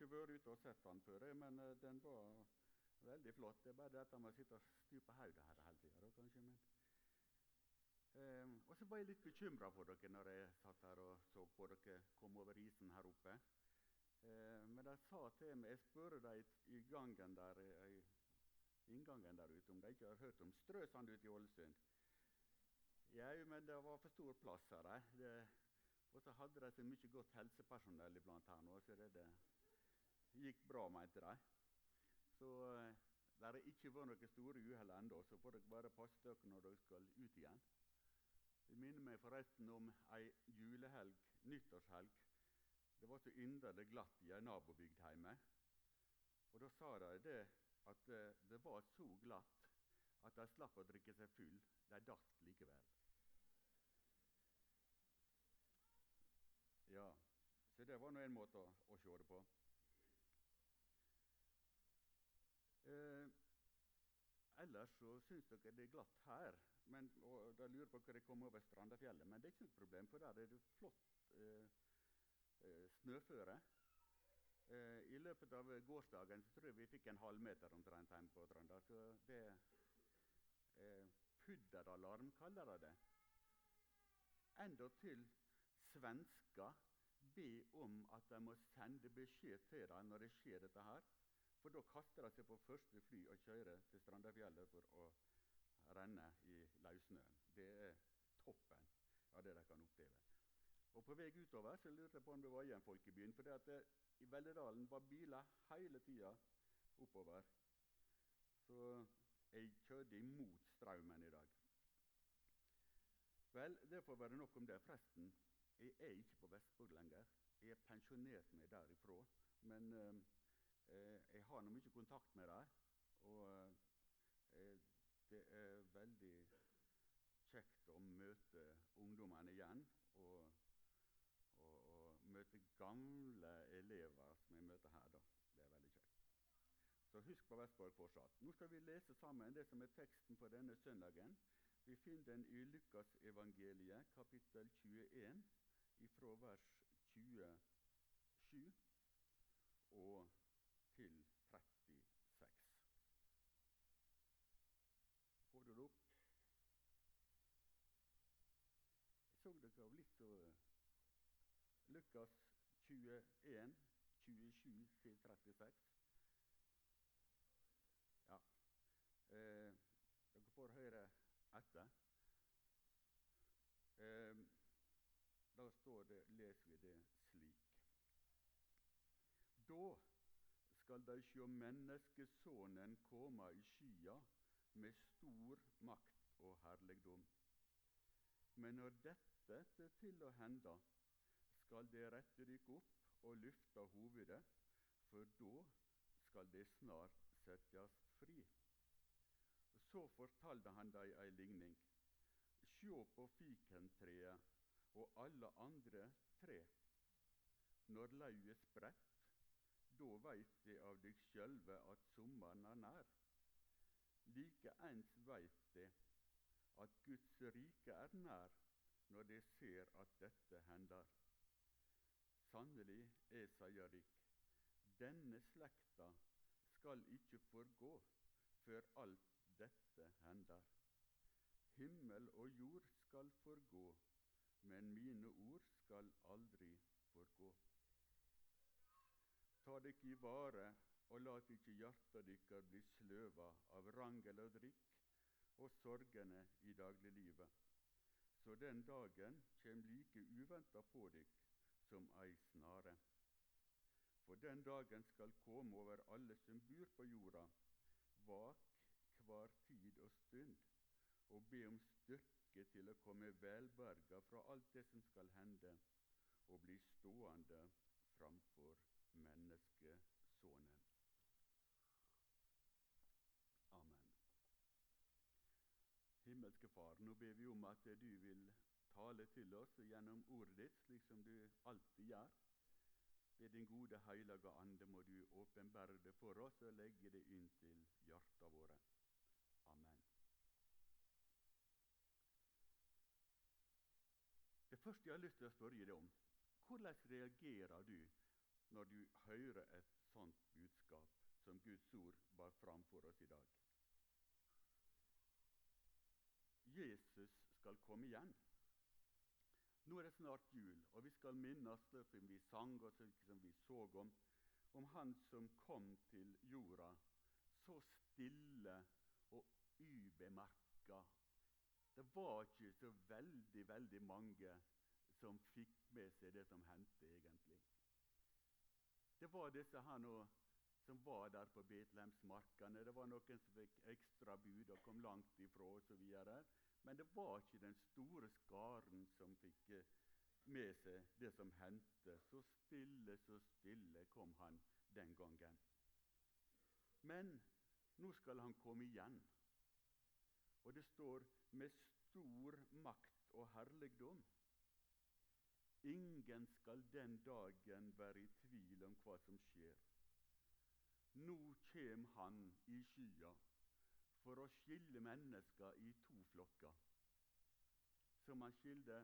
ikke vært ute og sett den før, men uh, den var veldig flott. Det er bare dette med å sitte og stupe hodet her hele tida, kanskje. Men, um, og så var jeg litt bekymra for dere når jeg satt her og så på dere komme over isen her oppe. Uh, men de sa til meg Jeg spurte dem i gangen der, i inngangen der ute om de ikke har hørt om Strøsand ute i Ålesund. Jau, men det var for stor plass her. Og så hadde de så mye godt helsepersonell iblant her nå, så det, det gikk bra, mente de. Så eh, det har ikke vært noen store uhell ennå, så får dere bare passe dere når dere skal ut igjen. Det minner meg forresten om ei julehelg, nyttårshelg. Det var så inderlig glatt i ei nabobygd hjemme. Og da sa de det at eh, det var så glatt at de slapp å drikke seg full. De datt likevel. Ja, Så det var nå en måte å, å se det på. Eh, ellers så syns dere det er glatt her. Men, og da lurer på hva det kommer over Strandafjellet. Men det er ikke noe problem, for der er det flott eh, eh, snøføre. Eh, I løpet av gårsdagen så tror jeg vi fikk en halvmeter omtrent hjemme på Trøndelag. Så det eh, Pudderalarm kaller de det. Endatil svensker be om at de må sende beskjed til dem når det skjer dette her. For da kaster de seg på første fly og kjører til Strandafjellet for å renne i løssnøen. Det er toppen av det de kan oppleve. Og På vei utover så lurte jeg på om det var igjen folk i byen. For det at i Veldedalen var biler hele tida oppover. Så jeg kjørte imot strømmen i dag. Vel, det får være nok om det. Forresten, jeg er ikke på Vestborg lenger. Jeg er pensjonert meg derifra. Men eh, eh, jeg har nå mye kontakt med dem. Og eh, det er veldig kjekt å møte ungdommene igjen. Og, og, og, møte gamle elever som jeg møter her. Da. Det er veldig kjekt. Så husk på Vestborg fortsatt. Nå skal vi lese sammen det som er teksten på denne søndagen. Vi finner den i Lukasevangeliet, kapittel 21 ifra vers 27 og til 36. Får du det opp? Jeg så dere av litt så Lukas 21, 27-36. Ja. Eh, dere får høre etter. Eh, da det, leser vi det slik. Da skal de sjå menneskesonen komme i skya med stor makt og herligdom. Men når dette er til å hende, skal de rette dykk opp og løfte hovedet, for da skal de snart settes fri. Så fortalte han dem ei ligning. Sjå på fikentreet og alle andre tre. Når lauvet spredt, da veit de av dykk sjølve at sommeren er nær. Likeens veit de at Guds rike er nær når de ser at dette hender. Sannelig, jeg sier dykk, denne slekta skal ikke forgå før alt dette hender. Himmel og jord skal forgå, men mine ord skal aldri forgå. Ta dykk i vare, og lat ikke hjertet dykkar bli sløva av rangel og drikk og sorgene i dagliglivet, så den dagen kjem like uventa på dykk som ei snare. For den dagen skal komme over alle som bor på jorda. Vak hver tid og stund, og be om styrke til å komme velberga fra alt det som skal hende, og bli stående framfor menneskesonen. Amen. Himmelske Far, nå ber vi om at du vil tale til oss gjennom ordet ditt, slik som du alltid gjør. Ved din gode, hellige Ande må du åpenbære det for oss og legge det inn til hjertene våre. Amen. Det første jeg har lyst til å spørre deg om, hvordan reagerer du når du hører et sånt budskap som Guds ord bar fram for oss i dag. Jesus skal komme igjen. Nå er det snart jul, og vi skal minnes det som vi sang og som vi så om, om Han som kom til jorda så stille og ubemerka. Det var ikke så veldig, veldig mange som fikk med seg det som hendte, egentlig. Det var disse her nå som var der på Betlehemsmarkene. Det var noen som fikk ekstra bud og kom langt ifra osv. Men det var ikke den store skaren som fikk eh, med seg det som hendte. Så stille, så stille kom han den gangen. Men nå skal han komme igjen. Og det står 'med stor makt og herligdom'. Ingen skal den dagen være i tvil om hva som skjer. Nå kjem Han i for å skille mennesker i to flokker. Som han skilde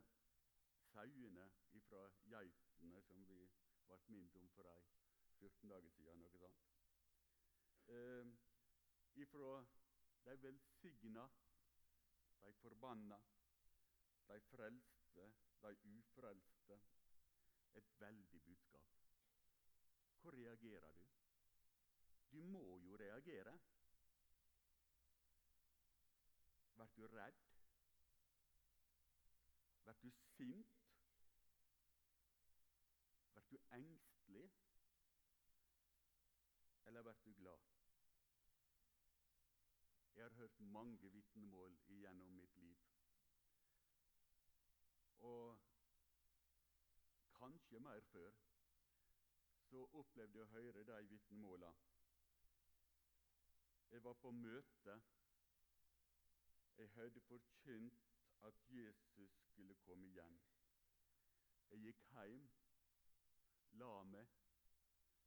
sauene fra geitene, som vi ble minnet om for ei 14 dager siden. noe sånt. Eh, ifra de velsigna, de forbanna, de frelste, de ufrelste. Et veldig budskap. Hvor reagerer du? Du må jo reagere. Du redd? Blir du sint? Blir du engstelig? Eller blir du glad? Jeg har hørt mange vitnemål gjennom mitt liv. Og kanskje mer før så opplevde jeg å høre de vitnemåla. Jeg var på møte. Jeg hadde forkynt at Jesus skulle komme igjen. Jeg gikk hjem, la meg.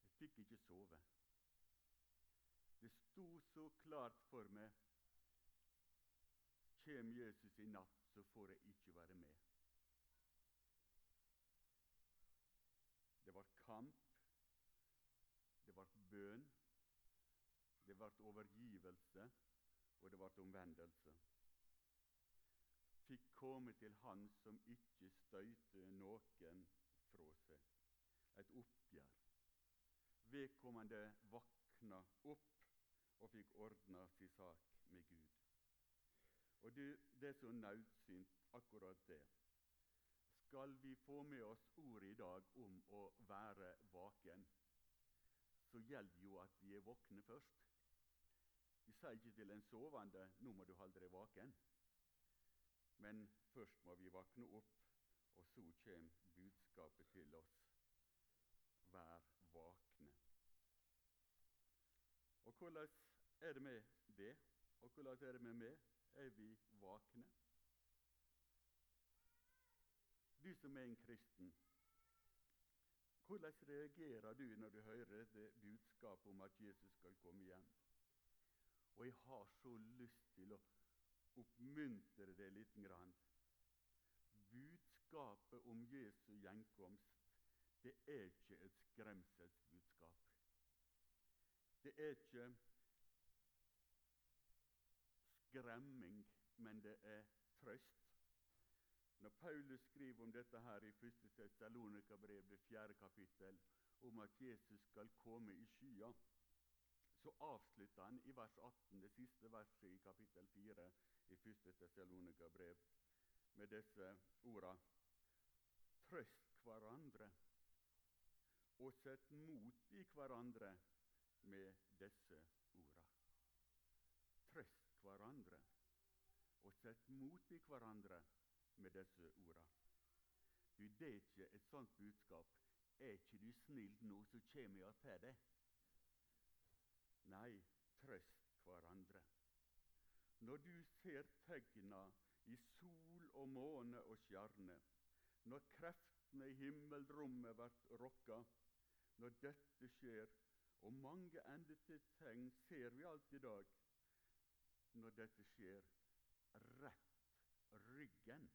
Jeg fikk ikke sove. Det sto så klart for meg Kjem Jesus i natt, så får jeg ikke være med. Det ble kamp, det ble bønn, det ble overgivelse, og det ble omvendelse. Fikk komme til Han som ikke støyte noen fra seg. Et oppgjør. Vedkommende vakna opp og fikk ordna si sak med Gud. Og det, det er så nødsynt, akkurat det. Skal vi få med oss ordet i dag om å være vaken, så gjelder jo at vi er våkne først. Vi sier ikke til en sovende 'nå må du holde deg vaken'. Men først må vi våkne opp, og så kommer budskapet til oss. Vær vakne. Og hvordan er det med det? Og hvordan er det med meg? Er vi vakne? Du som er en kristen, hvordan reagerer du når du hører det budskapet om at Jesus skal komme igjen? Og jeg har så lyst til å oppmuntre deg litt. Grann. Budskapet om Jesu gjenkomst det er ikke et skremselsbudskap. Det er ikke skremming, men det er trøst. Når Paulus skriver om dette her i 1. Tessalonika-brev, det fjerde kapittel, om at Jesus skal komme i skya, så avslutter han i vers 18, det siste verset i kapittel 4 i 1. Tessalonika-brev, med disse orda Trøst hverandre og sett mot i hverandre med disse orda. Trøst hverandre og sett mot i hverandre med disse orda. Du, det er ikke et sånt budskap. Er ikke du snill nå, så kommer jeg til deg. Nei, trøst hverandre. Når du ser tegna i sol og måne og stjerne, når kreftene i himmelrommet blir rokka, når dette skjer, og mange endetegn ser vi alt i dag, når dette skjer, rett ryggen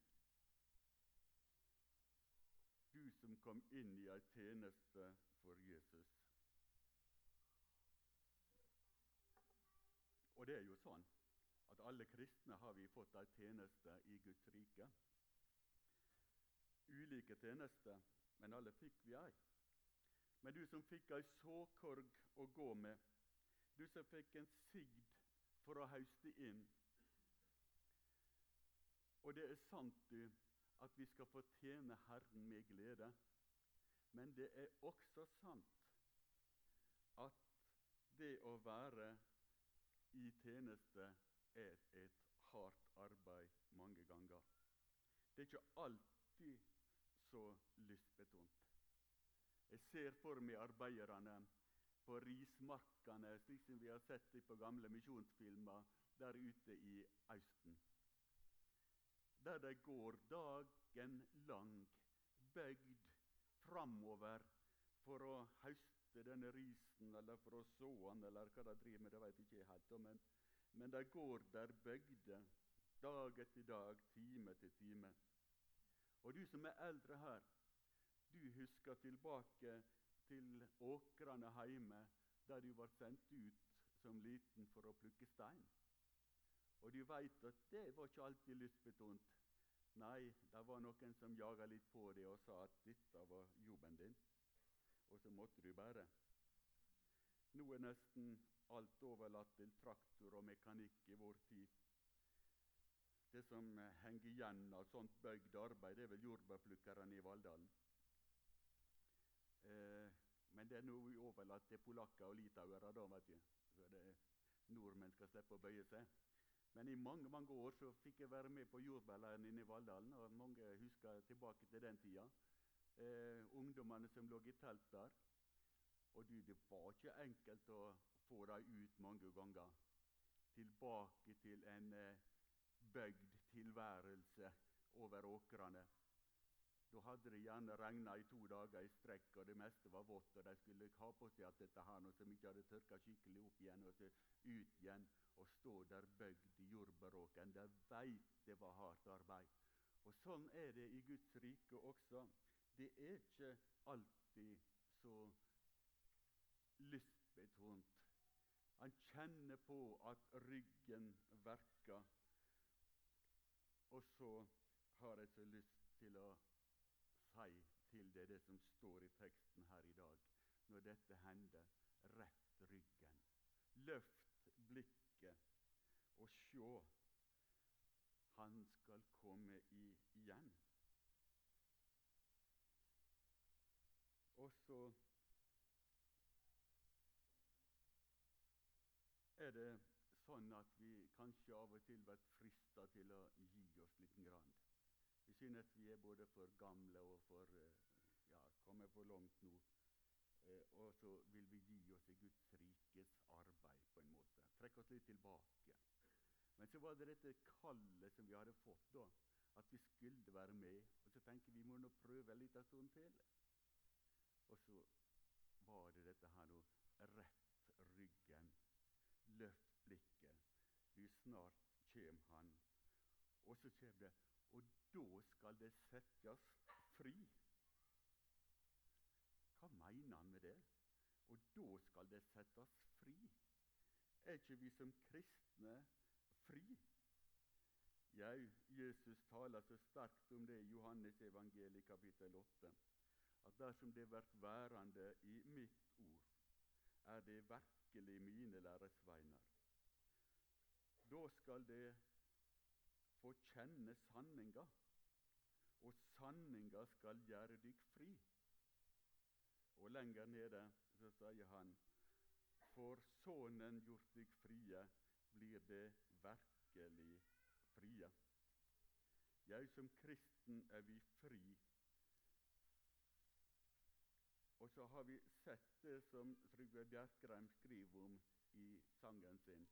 du som kom inn i ei tjeneste for Jesus. Og det er jo sånn alle kristne har vi fått ei tjeneste i Guds rike. Ulike tjenester, men alle fikk vi ei. Men du som fikk ei såkorg å gå med, du som fikk en sigd for å hauste inn. Og det er sant du, at vi skal få tjene Herren med glede. Men det er også sant at det å være i tjeneste er et hardt arbeid mange ganger. Det er ikke alltid så lystbetont. Jeg ser for meg arbeiderne på rismarkene, slik som vi har sett dem på gamle misjonsfilmer der ute i Austen. Der de går dagen lang, bøyd framover for å høste denne risen, eller for å så den, eller hva de driver med, det vet jeg ikke helt. Men, men de går der bøgde, dag etter dag, time etter time. Og du som er eldre her, du husker tilbake til åkrene hjemme der du var sendt ut som liten for å plukke stein. Og du veit at det var ikke alltid lystbetont. Nei, det var noen som jaga litt på deg og sa at dette var jobben din. Og så måtte du bare. Nå er nesten alt overlatt til traktor og mekanikk i vår tid. Det som henger igjen av sånt bøygd arbeid, det er vel jordbærplukkerne i Valldalen. Eh, men det er nå overlatt til polakker og litauere, da, vet du. Så det, nordmenn skal slippe å bøye seg. Men i mange mange år så fikk jeg være med på jordbærleiren inne i Valldalen. og Mange husker tilbake til den tida. Eh, ungdommene som lå i telt der. Og du, det var ikke enkelt å få dem ut mange ganger. Tilbake til en eh, bøgd tilværelse over åkrene. Da hadde det gjerne regna i to dager i strekk, og det meste var vått. Og de skulle ha på seg at dette her, noe som ikke hadde tørka skikkelig opp igjen. Og så ut igjen og stå der bøgd i jordbæråkeren. De veit det var hardt arbeid. Og sånn er det i Guds rike også. Det er ikke alltid så lystbetont. Han kjenner på at ryggen verker. Og så har jeg så lyst til å si til deg det som står i teksten her i dag. Når dette hender, rett ryggen. Løft blikket og sjå. Han skal komme i igjen. Og så er det sånn at vi kanskje av og til blir frista til å gi oss litt. Grann. Vi synes vi er både for gamle og for eh, ja, kommer for langt nå. Eh, og så vil vi gi oss i Guds rikes arbeid på en måte. Trekke oss litt tilbake. Men så var det dette kallet som vi hadde fått, da. At vi skulle være med. Og så tenker vi må nå prøve litt liten stund til. Og så var det dette her nå. Rett. Løft blikket. Du, snart kjem han. Og så kjem det og da skal det settes fri. Hva mener han med det? Og da skal det settes fri. Er ikke vi som kristne fri? Jau, Jesus taler så sterkt om det i Johannes evangeliet kapittel 8, at dersom det blir værende i mitt ord, er det virkelig mine læresveiner. Da skal det få kjenne sanninga, og sanninga skal gjøre dykk fri. Og lenger nede så sier han For Sønnen gjort dykk frie, blir det virkelig frie. Jeg som kristen er vi fri. Og så har vi sett det som Trygve Bjerkreim skriver om i sangen sin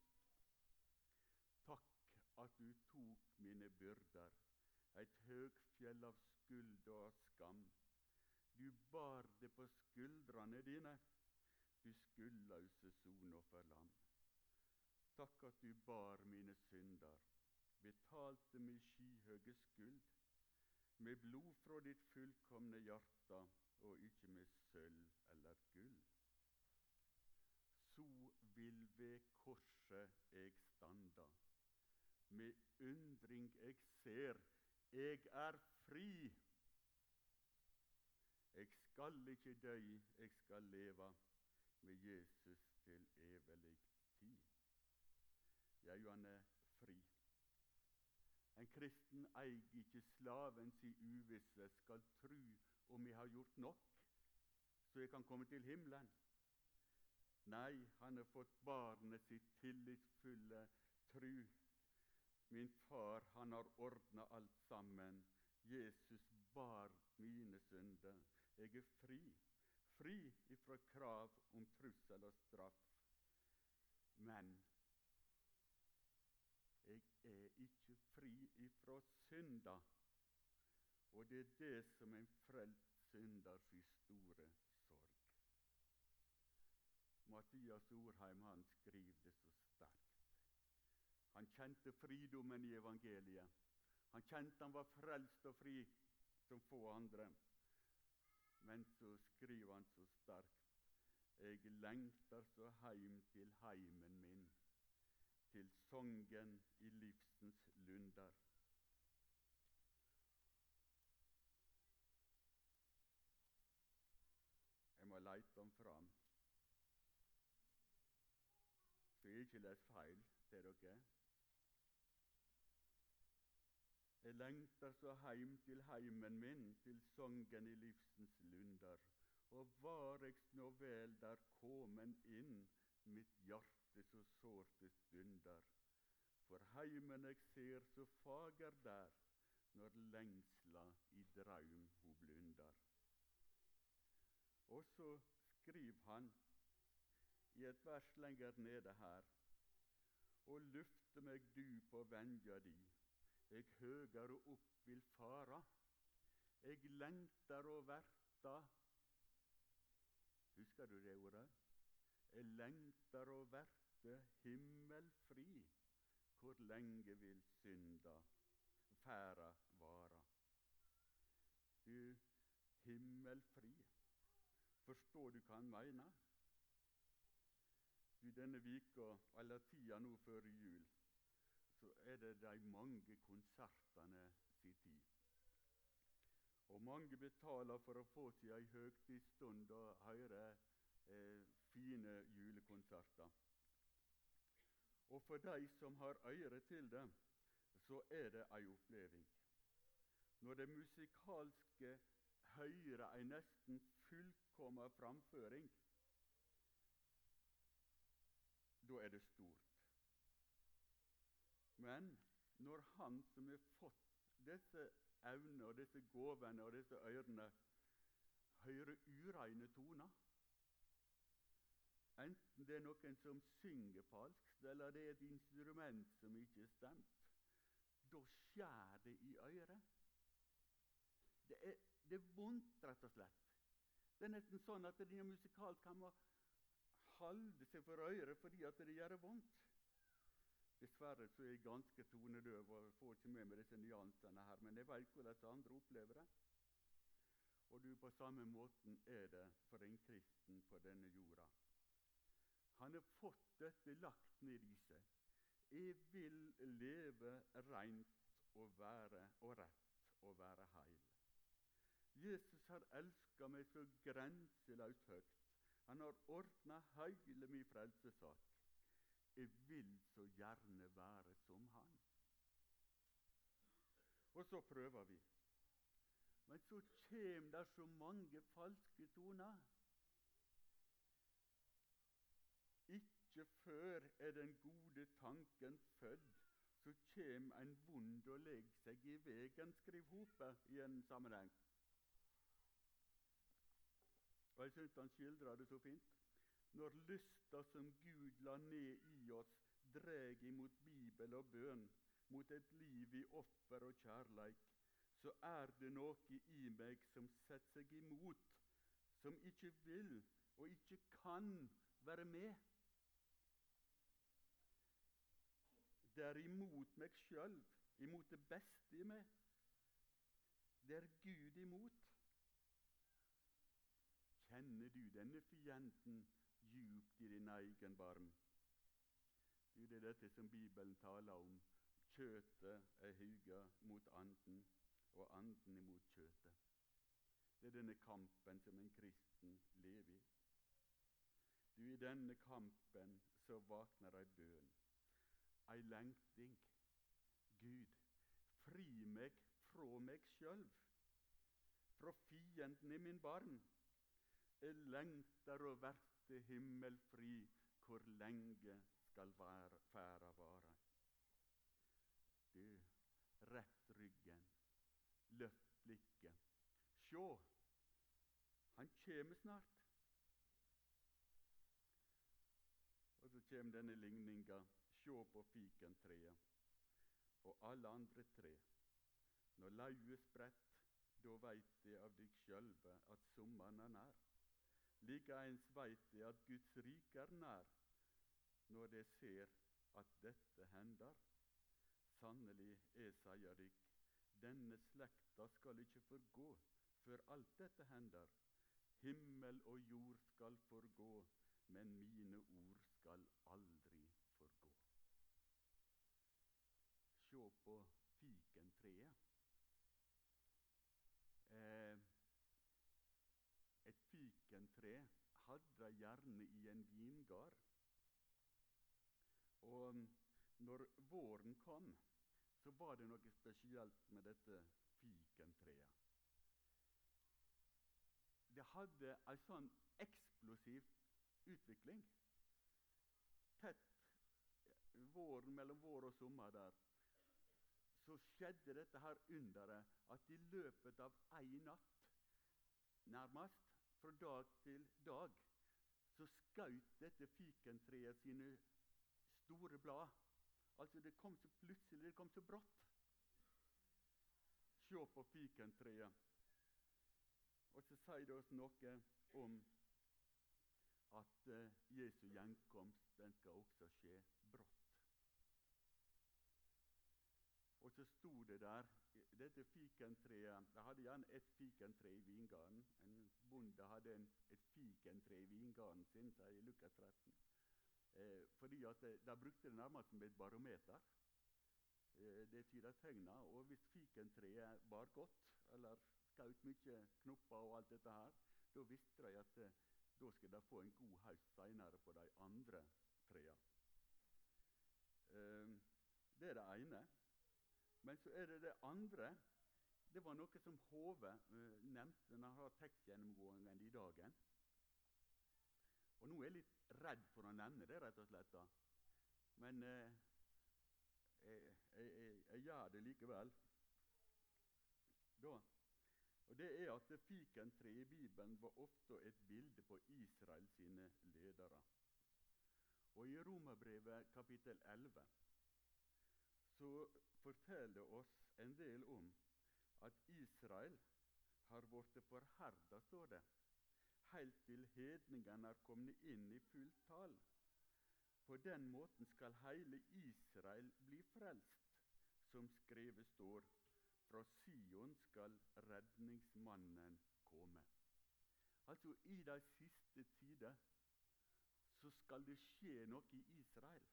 Takk at du tok mine byrder, et høgfjell av skuld og av skam. Du bar det på skuldrene dine, du skuldlause sonofferlam. Takk at du bar mine synder, betalte min skyhøge skuld, med blod fra ditt fullkomne hjerte og ikke med sølv eller gull. Så vil ved korset eg standa. Med undring eg ser, eg er fri. Eg skal ikke døy, eg skal leva med Jesus til evig tid. Jeg han er fri. En kristen eier ikke slaven si uvisse, skal tru om jeg har gjort nok, så jeg kan komme til himmelen. Nei, han har fått barnet sitt tillitsfulle tru. Min far, han har ordna alt sammen. Jesus bar mine synder. Jeg er fri, fri ifra krav om trussel og straff. Men jeg er ikke fri ifra synda. Og det er det som en frelst synders store sorg. Mathias Orheim han skriver det så sterkt. Han kjente fridommen i evangeliet. Han kjente han var frelst og fri som få andre. Men så skriver han så sterkt Jeg lengter så heim til heimen min til songen i livsens lunder. Leite den fram, så jeg ikke leser feil til dere. Jeg lengter så heim til heimen min, til songen i livsens lunder. Og var eg nå vel der komen inn, mitt hjerte så sårt det stunder. For heimen eg ser så fager der, når lengsla i draum. Og så skriver han i et vers lenger nede her Og lufte meg du på venja di, eg høgare opp vil fara. Eg lengter og verta Husker du det ordet? Eg lengter og verte himmelfri, hvor lenge vil synda færa vara? Du, himmelfri, forstår du hva han mener? Du, denne vika, eller tida nå før jul, så er det de mange konsertene si tid. Og mange betaler for å få seg ei høgtidsstund og høre eh, fine julekonserter. Og for de som har øre til det, så er det ei oppleving. Når det musikalske hører ei nesten fullkommen framføring, da er det stort. Men når han som har fått disse evnene og disse gåvene og disse ørene, hører ureine toner Enten det er noen som synger falskt, eller det er et instrument som ikke er stemt. Da skjærer det i øret. Det er, det er vondt, rett og slett. Det er nesten sånn at de musikalsk kan må holde seg for øret fordi at det gjør vondt. Dessverre så er jeg ganske tonedøv og får ikke med meg disse nyansene her, men jeg vet hvordan andre opplever det. Og du, på samme måten er det for en kristen på denne jorda. Han har fått dette lagt ned i seg. Jeg vil leve reint og være og rett og være heil. Jesus har elska meg så grenseløst høgt. Han har ordna heile mi frelsesak. Jeg vil så gjerne være som han. Og så prøver vi. Men så kjem det så mange falske toner. Ikke før er den gode tanken fødd, så kjem en vond og legger seg i vegen, skriver Hope i en sammenheng. Og Jeg syns han skildrer det så fint. Når lysta som Gud la ned i oss, dreg imot Bibel og bønn, mot et liv i offer og kjærleik, så er det noe i meg som setter seg imot, som ikke vil og ikke kan være med. Det er imot meg sjøl, imot det beste i meg. Det er Gud imot. Kjenner du denne fienden djupt i din egen barm? Det er dette som Bibelen taler om. Kjøtet er huga mot anden, og anden imot kjøtet. Det er denne kampen som en kristen lever i. Du, I denne kampen så våkner ei bønn, ei lengting. Gud, fri meg fra meg sjøl, fra fienden i min barn. Jeg lengter å verte himmelfri, hvor lenge skal færa vare. Du, rett ryggen, løft blikket. Sjå, han kjem snart. Og så kjem denne ligninga. Sjå på fikentreet og alle andre tre. Når lauet spredt, da veit de av dykk sjølve at sommeren er nær. Likeeins veit de at Guds rike er nær, når de ser at dette hender. Sannelig, jeg sier dykk, denne slekta skal ikke forgå før alt dette hender. Himmel og jord skal forgå, men mine ord skal aldri forgå. Se på fikentreet. Eh, et fikentre hadde gjerne i en vingard. Og når våren kom, så var det noe spesielt med dette fikentreet. Det hadde en sånn eksplosiv utvikling. Tett våren mellom vår og sommer der så skjedde dette her underet at i løpet av én natt, nærmest fra dag til dag, så skjøt dette fikentreet sine store blad. Altså, det kom så plutselig, det kom så brått. Se på fikentreet. Og så sier det oss noe om at uh, Jesu gjenkomst den skal også skje brått. Og så sto det der dette fikentreet De hadde gjerne ett fikentre i vingarden. En bonde hadde en, et fikentre i vingarden sin, sier Lukas 13. Eh, fordi at De brukte det nærmest som et barometer. Eh, det tyder tegna. Og hvis fikentreet bar godt, eller skjøt mye knopper og alt dette her, da visste de at eh, da skulle de få en god høst seinere på de andre trærne. Eh, det er det ene. Men så er det det andre. Det var noe som Hove uh, nevnte når han har tekstgjennomgåingen i dagen. Og Nå er jeg litt redd for å nevne det, rett og slett. da. Men uh, jeg, jeg, jeg, gjør det likevel. Da. Og Det er at fikentreet i Bibelen var ofte et bilde på Israel sine ledere. Og I Romerbrevet kapittel 11 så forteller oss en del om at Israel har blitt forherda, står det, helt til hedningene er kommet inn i fullt tall. På den måten skal hele Israel bli frelst, som skrevet står. Fra Sion skal redningsmannen komme. Altså, i de siste tider så skal det skje noe i Israel.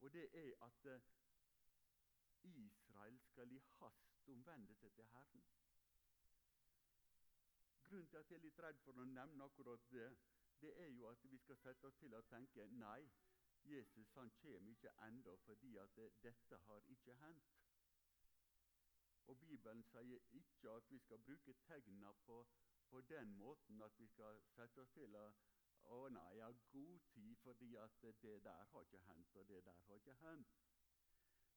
Og det er at eh, Israel skal i hast omvende seg til Herren. Grunnen til at jeg er litt redd for å nevne akkurat det, det er jo at vi skal sette oss til å tenke nei, Jesus han kommer ikke ennå fordi at det, dette har ikke hendt. Og Bibelen sier ikke at vi skal bruke tegna på, på den måten at vi skal sette oss til å å nei, jeg har god tid fordi at det der har ikke hendt, og det der har ikke hendt.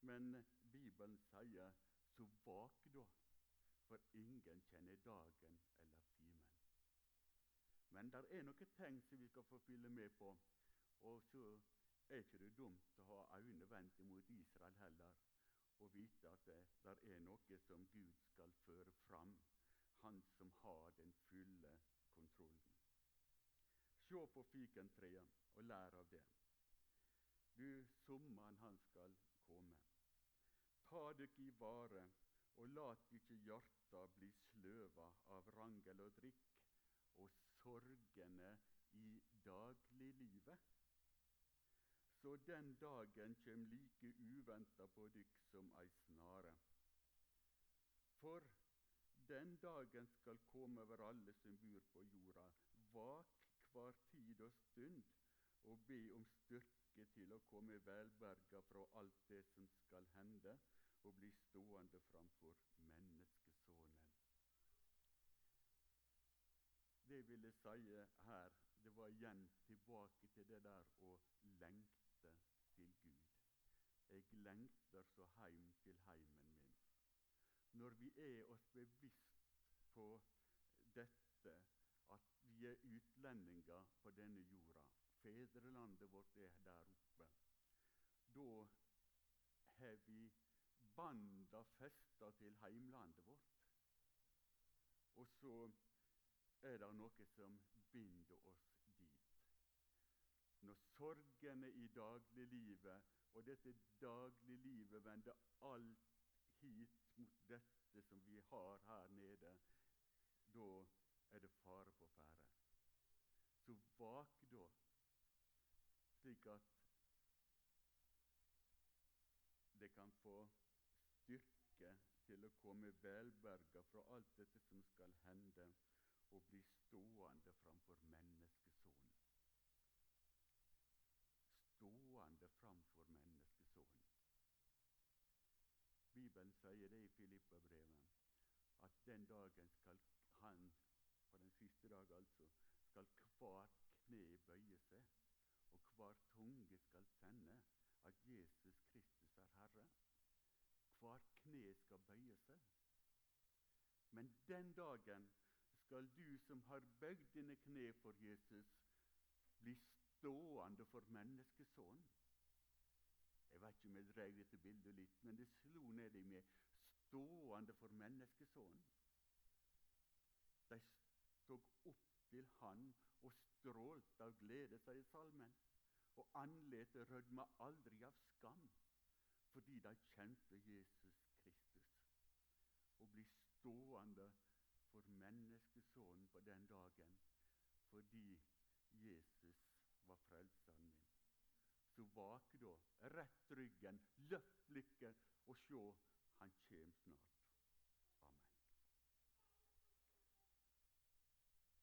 Men Bibelen sier så vak da, for ingen kjenner dagen eller timen. Men det er noen tegn som vi skal få fylle med på. Og så er ikke det dumt å ha øynene vendt mot Israel heller, og vite at det der er noe som Gud skal føre fram, Han som har den fulle kontrollen. Se på fikentreet og lær av det. Du, sommeren han skal komme. Ta dykk i vare, og lat ikke hjarta bli sløva av rangel og drikk, og sorgene i dagliglivet. Så den dagen kjem like uventa på dykk som ei snare. For den dagen skal komme over alle som bor på jorda. Vak hver tid og stund og be om styrke til å komme velberga fra alt det som skal hende, og bli stående framfor menneskesonen. Det ville si her, det var igjen tilbake til det der å lengte til Gud. Jeg lengter så heim til heimen min. Når vi er oss bevisst på dette, at vi er utlendinger på denne jorda, fedrelandet vårt er der oppe, da har vi banda festa til heimlandet vårt. Og så er det noe som binder oss dit. Når sorgene i dagliglivet og dette dagliglivet vender alt hit mot dette som vi har her nede, da er det fare på ferde. Så vak da, slik at det kan få styrke til å komme velberga fra alt dette som skal hende, og bli stående framfor menneskesonen. Stående framfor menneskesonen. Bibelen sier det i Filippabrevet, at den dagen skal han, på den siste dag altså, skal hvert kne bøye seg, hver tunge skal kjenne at Jesus Kristus er Herre. Hver kne skal bøye seg. Men den dagen skal du som har bøyd dine kne for Jesus, bli stående for menneskesonen. Jeg vet ikke om jeg drev dette bildet litt, men det slo ned i meg. Stående for menneskesonen. De stod opp til Han og strålte av glede, sier salmen. Og andletet rødma aldri av skam, fordi de kjente Jesus Kristus. Å bli stående for menneskesonen på den dagen fordi Jesus var frelseren min. Så vak da, rett ryggen, løft blikket og se, han kjem snart.